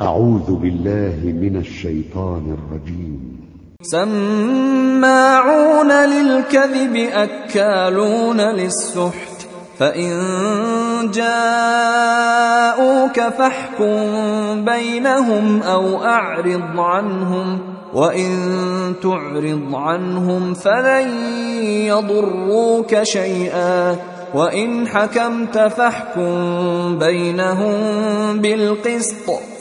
أعوذ بالله من الشيطان الرجيم. سماعون للكذب أكالون للسحت. فإن جاءوك فاحكم بينهم أو أعرض عنهم. وإن تعرض عنهم فلن يضروك شيئا. وإن حكمت فاحكم بينهم بالقسط.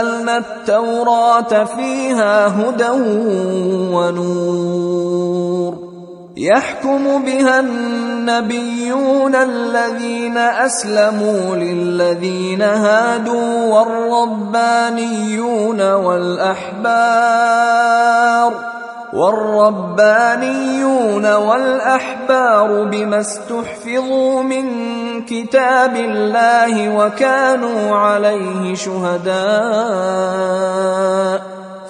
أنزلنا التوراة فيها هدى ونور. يحكم بها النبيون الذين أسلموا للذين هادوا والربانيون والأحبار. والربانيون والأحبار بما استحفظوا من كتاب الله وكانوا عليه شهداء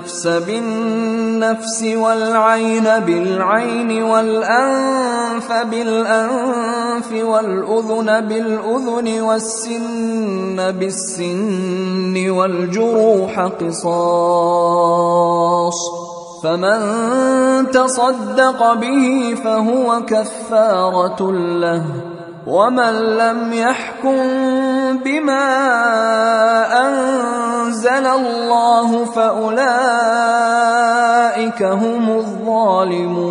النفس بالنفس والعين بالعين والأنف بالأنف والأذن بالأذن والسن بالسن والجروح قصاص فمن تصدق به فهو كفارة له ومن لم يحكم بما أنزل الله أولئك هم الظالمون.